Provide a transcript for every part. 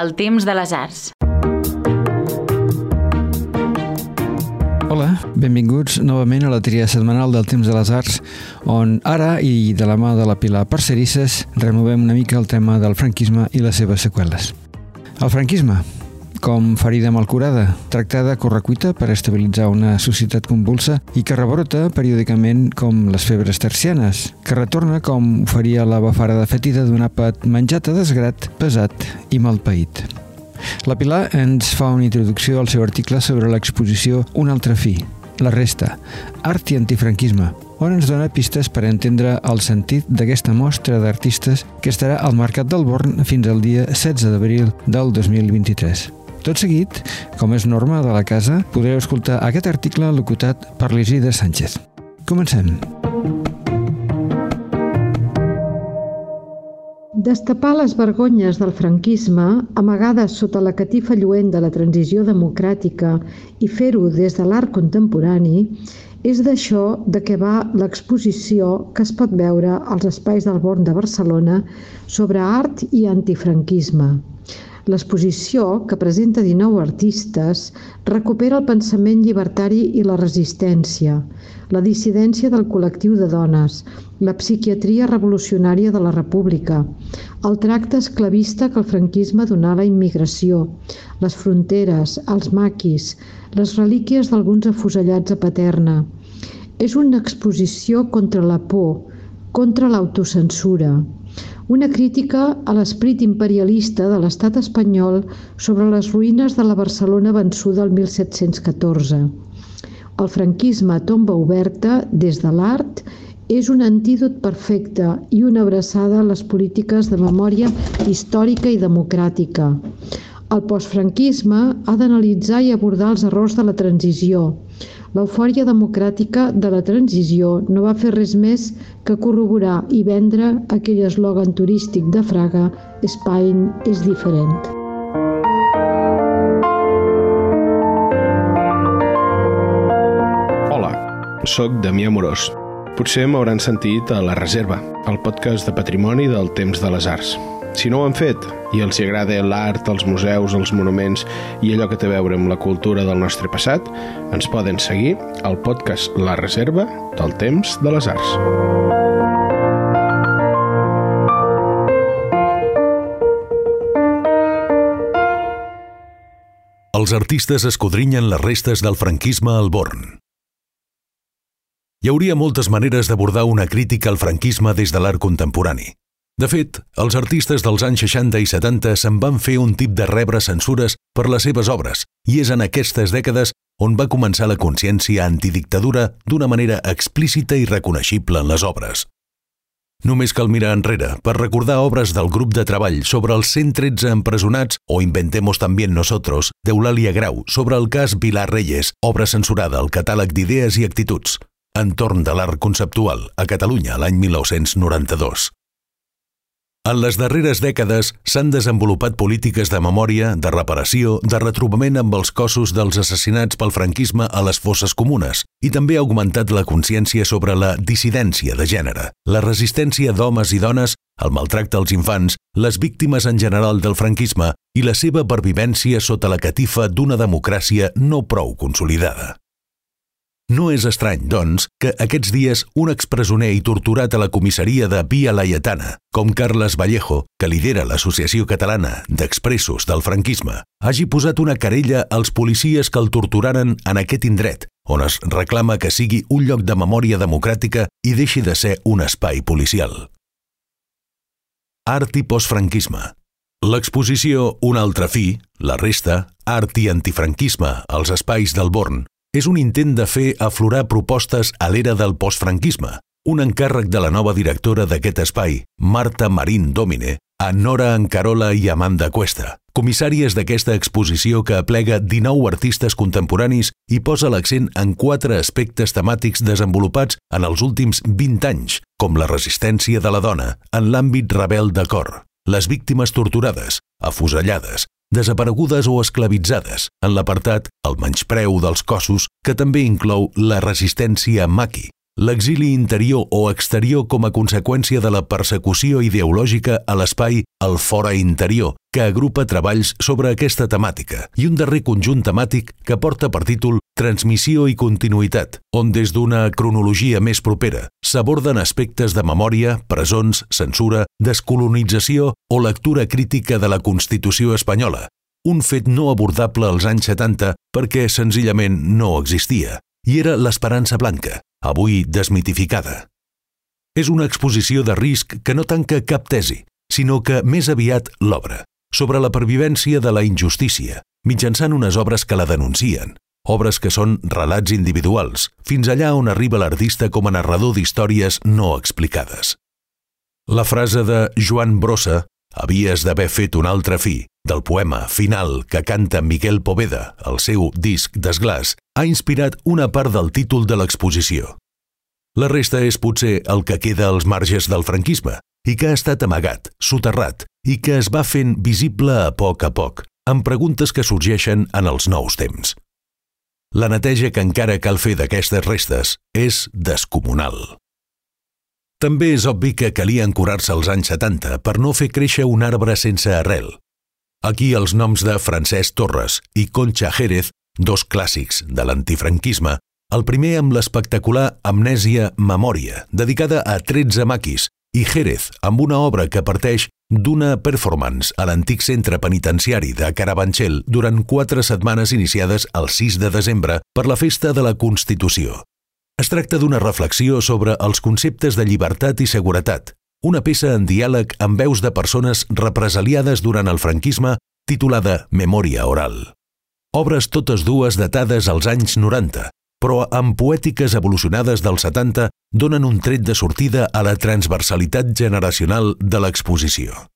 el temps de les arts. Hola, benvinguts novament a la tria setmanal del Temps de les Arts, on ara, i de la mà de la Pilar Parcerisses, removem una mica el tema del franquisme i les seves seqüeles. El franquisme, com ferida malcurada, tractada correcuita per estabilitzar una societat convulsa i que rebrota periòdicament com les febres tercianes, que retorna com faria la bafarada fetida d'un àpat menjat a desgrat, pesat i malpaït. La Pilar ens fa una introducció al seu article sobre l'exposició Un altre fi, la resta, art i antifranquisme, on ens dona pistes per entendre el sentit d'aquesta mostra d'artistes que estarà al Mercat del Born fins al dia 16 d'abril del 2023. Tot seguit, com és norma de la casa, podreu escoltar aquest article locutat per l'Isidre Sánchez. Comencem. Destapar les vergonyes del franquisme, amagades sota la catifa lluent de la transició democràtica i fer-ho des de l'art contemporani, és d'això de què va l'exposició que es pot veure als espais del Born de Barcelona sobre art i antifranquisme. L'exposició, que presenta 19 artistes, recupera el pensament llibertari i la resistència, la dissidència del col·lectiu de dones, la psiquiatria revolucionària de la República, el tracte esclavista que el franquisme donà a la immigració, les fronteres, els maquis, les relíquies d'alguns afusellats a Paterna. És una exposició contra la por, contra l'autocensura, una crítica a l'esprit imperialista de l'estat espanyol sobre les ruïnes de la Barcelona vençuda el 1714. El franquisme a tomba oberta, des de l'art, és un antídot perfecte i una abraçada a les polítiques de memòria històrica i democràtica. El postfranquisme ha d'analitzar i abordar els errors de la transició, L'eufòria democràtica de la transició no va fer res més que corroborar i vendre aquell eslògan turístic de Fraga Spain és diferent. Hola, sóc Damià Morós. Potser m'hauran sentit a La Reserva, el podcast de patrimoni del temps de les arts. Si no ho han fet i els agrada l'art, els museus, els monuments i allò que té a veure amb la cultura del nostre passat, ens poden seguir al podcast La Reserva del Temps de les Arts. Els artistes escodrinyen les restes del franquisme al Born. Hi hauria moltes maneres d'abordar una crítica al franquisme des de l'art contemporani. De fet, els artistes dels anys 60 i 70 se'n van fer un tip de rebre censures per les seves obres, i és en aquestes dècades on va començar la consciència antidictadura d'una manera explícita i reconeixible en les obres. Només cal mirar enrere per recordar obres del grup de treball sobre els 113 empresonats o Inventemos también nosotros d'Eulàlia Grau sobre el cas Vilar Reyes, obra censurada al catàleg d'idees i actituds, entorn de l'art conceptual a Catalunya l'any 1992. En les darreres dècades s'han desenvolupat polítiques de memòria, de reparació, de retrobament amb els cossos dels assassinats pel franquisme a les fosses comunes i també ha augmentat la consciència sobre la dissidència de gènere, la resistència d'homes i dones, el maltracte als infants, les víctimes en general del franquisme i la seva pervivència sota la catifa d'una democràcia no prou consolidada. No és estrany, doncs, que aquests dies un expresoner i torturat a la comissaria de Via Laietana, com Carles Vallejo, que lidera l'Associació Catalana d'Expressos del Franquisme, hagi posat una querella als policies que el torturaren en aquest indret, on es reclama que sigui un lloc de memòria democràtica i deixi de ser un espai policial. Art i postfranquisme. L'exposició Un altre fi, la resta, art i antifranquisme als espais del Born, és un intent de fer aflorar propostes a l'era del postfranquisme, un encàrrec de la nova directora d'aquest espai, Marta Marín Domine, a Nora Encarola i Amanda Cuesta, comissàries d'aquesta exposició que aplega 19 artistes contemporanis i posa l'accent en quatre aspectes temàtics desenvolupats en els últims 20 anys, com la resistència de la dona en l'àmbit rebel de cor, les víctimes torturades, afusellades, desaparegudes o esclavitzades, en l'apartat El menyspreu dels cossos, que també inclou la resistència maqui, l'exili interior o exterior com a conseqüència de la persecució ideològica a l'espai El Fora Interior, que agrupa treballs sobre aquesta temàtica, i un darrer conjunt temàtic que porta per títol Transmissió i continuïtat, on des d'una cronologia més propera s'aborden aspectes de memòria, presons, censura, descolonització o lectura crítica de la Constitució espanyola, un fet no abordable als anys 70 perquè senzillament no existia, i era l'esperança blanca, avui desmitificada. És una exposició de risc que no tanca cap tesi, sinó que més aviat l'obra, sobre la pervivència de la injustícia, mitjançant unes obres que la denuncien, obres que són relats individuals, fins allà on arriba l'artista com a narrador d'històries no explicades. La frase de Joan Brossa, havies d'haver fet un altre fi, del poema final que canta Miquel Poveda al seu disc d'esglàs, ha inspirat una part del títol de l'exposició. La resta és potser el que queda als marges del franquisme i que ha estat amagat, soterrat i que es va fent visible a poc a poc, amb preguntes que sorgeixen en els nous temps. La neteja que encara cal fer d'aquestes restes és descomunal. També és obvi que calia encurar-se als anys 70 per no fer créixer un arbre sense arrel, Aquí els noms de Francesc Torres i Concha Jerez, dos clàssics de l'antifranquisme, el primer amb l'espectacular Amnèsia Memòria, dedicada a 13 maquis, i Jerez, amb una obra que parteix d'una performance a l'antic centre penitenciari de Carabanchel durant quatre setmanes iniciades el 6 de desembre per la Festa de la Constitució. Es tracta d'una reflexió sobre els conceptes de llibertat i seguretat, una peça en diàleg amb veus de persones represaliades durant el franquisme titulada Memòria Oral. Obres totes dues datades als anys 90, però amb poètiques evolucionades dels 70 donen un tret de sortida a la transversalitat generacional de l'exposició.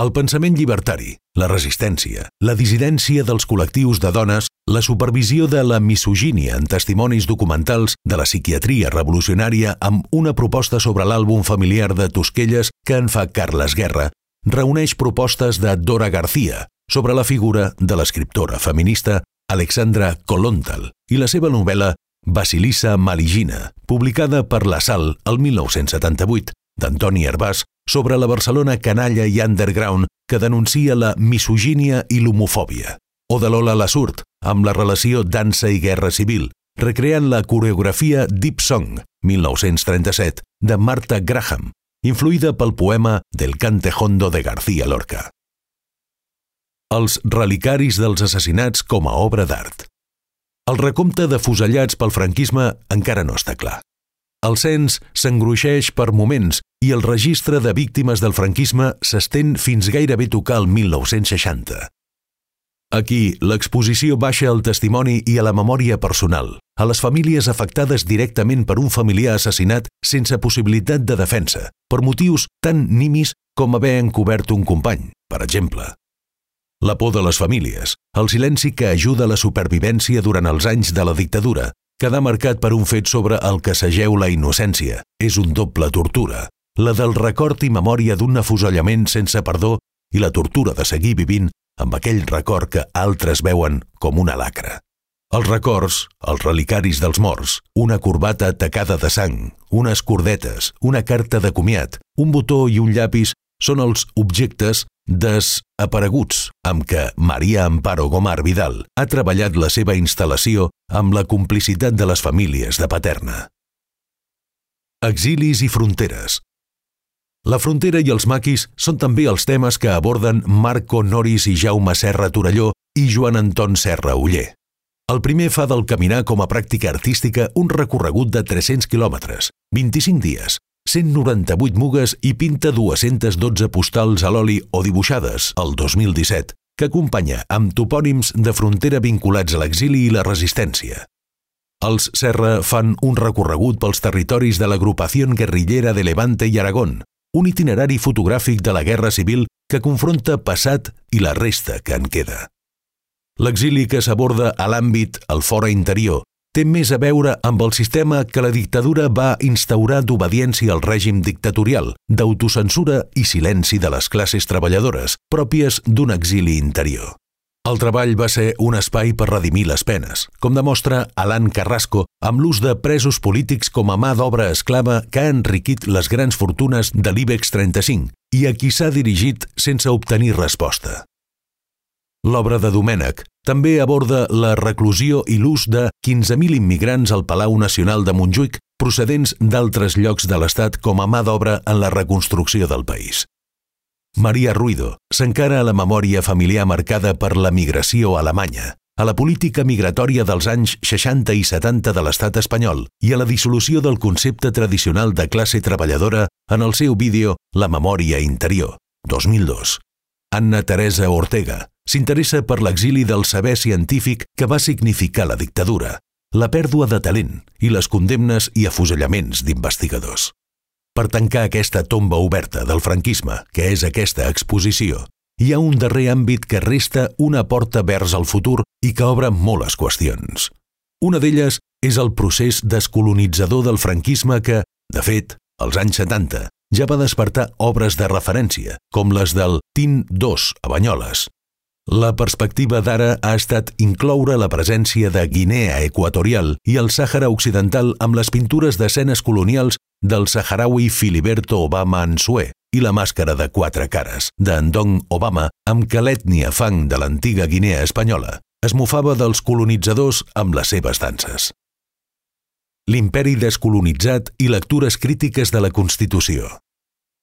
El pensament llibertari, la resistència, la dissidència dels col·lectius de dones, la supervisió de la misogínia en testimonis documentals de la psiquiatria revolucionària amb una proposta sobre l'àlbum familiar de Tosquelles que en fa Carles Guerra, reuneix propostes de Dora García sobre la figura de l'escriptora feminista Alexandra Kolontal i la seva novel·la Basilissa Maligina, publicada per La Sal el 1978, d'Antoni Herbàs sobre la Barcelona canalla i underground que denuncia la misogínia i l'homofòbia, o de Lola Lassurt, amb la relació dansa i guerra civil, recreant la coreografia Deep Song, 1937, de Martha Graham, influïda pel poema Del cante hondo de García Lorca. Els relicaris dels assassinats com a obra d'art. El recompte de fusellats pel franquisme encara no està clar. El cens s'engruixeix per moments i el registre de víctimes del franquisme s'estén fins gairebé tocar el 1960. Aquí, l'exposició baixa al testimoni i a la memòria personal, a les famílies afectades directament per un familiar assassinat sense possibilitat de defensa, per motius tan nimis com haver encobert un company, per exemple. La por de les famílies, el silenci que ajuda la supervivència durant els anys de la dictadura, quedar marcat per un fet sobre el que s'ageu la innocència. És un doble tortura, la del record i memòria d'un afusellament sense perdó i la tortura de seguir vivint amb aquell record que altres veuen com una lacra. Els records, els relicaris dels morts, una corbata tacada de sang, unes cordetes, una carta de comiat, un botó i un llapis són els objectes desapareguts amb què Maria Amparo Gomar Vidal ha treballat la seva instal·lació amb la complicitat de les famílies de Paterna. Exilis i fronteres. La frontera i els maquis són també els temes que aborden Marco Noris i Jaume Serra Torelló i Joan Anton Serra Uller. El primer fa del caminar com a pràctica artística un recorregut de 300 quilòmetres, 25 dies, 198 mugues i pinta 212 postals a l'oli o dibuixades, el 2017, que acompanya amb topònims de frontera vinculats a l'exili i la resistència. Els Serra fan un recorregut pels territoris de l'agrupació guerrillera de Levante i Aragón, un itinerari fotogràfic de la Guerra Civil que confronta passat i la resta que en queda. L'exili que s'aborda a l'àmbit al fora interior té més a veure amb el sistema que la dictadura va instaurar d'obediència al règim dictatorial, d'autocensura i silenci de les classes treballadores, pròpies d'un exili interior. El treball va ser un espai per redimir les penes, com demostra Alan Carrasco amb l'ús de presos polítics com a mà d'obra esclava que ha enriquit les grans fortunes de l'IBEX 35 i a qui s'ha dirigit sense obtenir resposta. L'obra de Domènech també aborda la reclusió i l'ús de 15.000 immigrants al Palau Nacional de Montjuïc procedents d'altres llocs de l'Estat com a mà d'obra en la reconstrucció del país. Maria Ruido s'encara a la memòria familiar marcada per la migració alemanya, a la política migratòria dels anys 60 i 70 de l'estat espanyol i a la dissolució del concepte tradicional de classe treballadora en el seu vídeo La memòria interior, 2002. Anna Teresa Ortega s'interessa per l'exili del saber científic que va significar la dictadura, la pèrdua de talent i les condemnes i afusellaments d'investigadors. Per tancar aquesta tomba oberta del franquisme, que és aquesta exposició, hi ha un darrer àmbit que resta una porta vers al futur i que obre moltes qüestions. Una d'elles és el procés descolonitzador del franquisme que, de fet, als anys 70, ja va despertar obres de referència, com les del TIN 2 a Banyoles. La perspectiva d'ara ha estat incloure la presència de Guinea Equatorial i el Sàhara Occidental amb les pintures d'escenes colonials del saharaui Filiberto Obama Ansue i la màscara de quatre cares d'Andong Obama amb què l'ètnia fang de l'antiga Guinea espanyola es mofava dels colonitzadors amb les seves danses. L'imperi descolonitzat i lectures crítiques de la Constitució.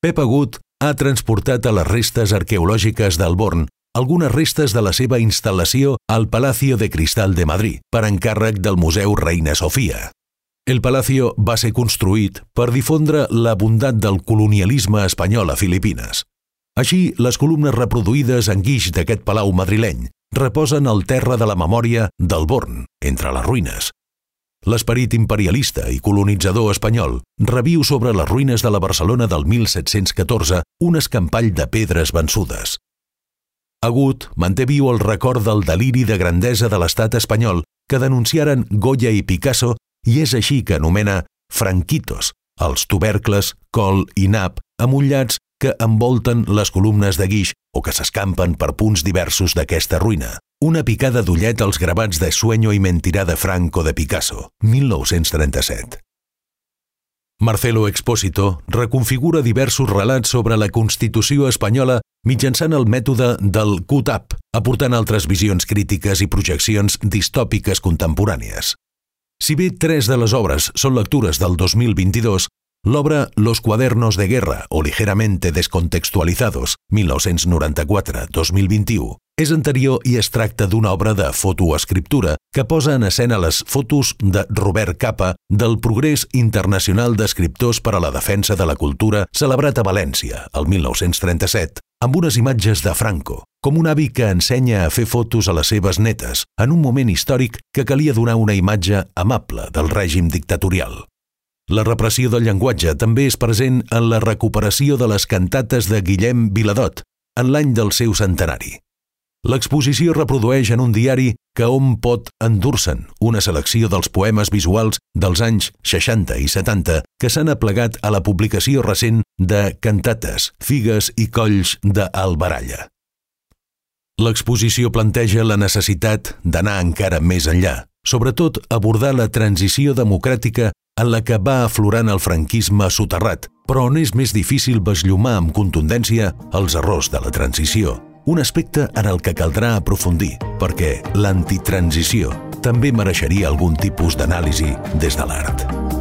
Pep Agut ha transportat a les restes arqueològiques del Born algunes restes de la seva instal·lació al Palacio de Cristal de Madrid per encàrrec del Museu Reina Sofia. El Palacio va ser construït per difondre la bondat del colonialisme espanyol a Filipines. Així, les columnes reproduïdes en guix d'aquest palau madrileny reposen al terra de la memòria del Born, entre les ruïnes. L'esperit imperialista i colonitzador espanyol reviu sobre les ruïnes de la Barcelona del 1714 un escampall de pedres vençudes. Agut manté viu el record del deliri de grandesa de l'estat espanyol que denunciaren Goya i Picasso i és així que anomena franquitos, els tubercles, col i nap amullats que envolten les columnes de guix o que s'escampen per punts diversos d'aquesta ruïna. Una picada d'ullet als gravats de Sueño i Mentirà de Franco de Picasso, 1937. Marcelo Expósito reconfigura diversos relats sobre la Constitució espanyola mitjançant el mètode del CUTAP, aportant altres visions crítiques i projeccions distòpiques contemporànies. Si bé tres de les obres són lectures del 2022, l'obra Los cuadernos de guerra o ligeramente descontextualizados, 1994-2021, és anterior i es tracta d'una obra de fotoescriptura que posa en escena les fotos de Robert Capa del Progrés Internacional d'Escriptors per a la Defensa de la Cultura celebrat a València, el 1937, amb unes imatges de Franco, com un avi que ensenya a fer fotos a les seves netes en un moment històric que calia donar una imatge amable del règim dictatorial. La repressió del llenguatge també és present en la recuperació de les cantates de Guillem Viladot en l'any del seu centenari. L'exposició reprodueix en un diari que hom pot endur-se'n una selecció dels poemes visuals dels anys 60 i 70 que s'han aplegat a la publicació recent de Cantates, Figues i Colls d'Albaralla. L'exposició planteja la necessitat d'anar encara més enllà, sobretot abordar la transició democràtica en la que va aflorant el franquisme soterrat, però on és més difícil besllumar amb contundència els errors de la transició un aspecte en el que caldrà aprofundir, perquè l'antitransició també mereixeria algun tipus d'anàlisi des de l'art.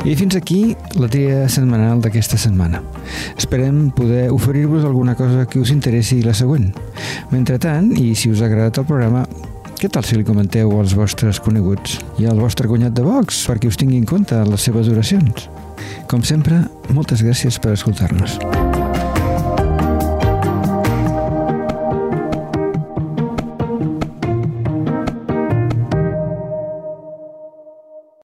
I fins aquí la tria setmanal d'aquesta setmana. Esperem poder oferir-vos alguna cosa que us interessi la següent. Mentrestant, i si us ha agradat el programa, què tal si li comenteu als vostres coneguts i al vostre cunyat de Vox perquè us tingui en compte les seves oracions? Com sempre, moltes gràcies per escoltar-nos.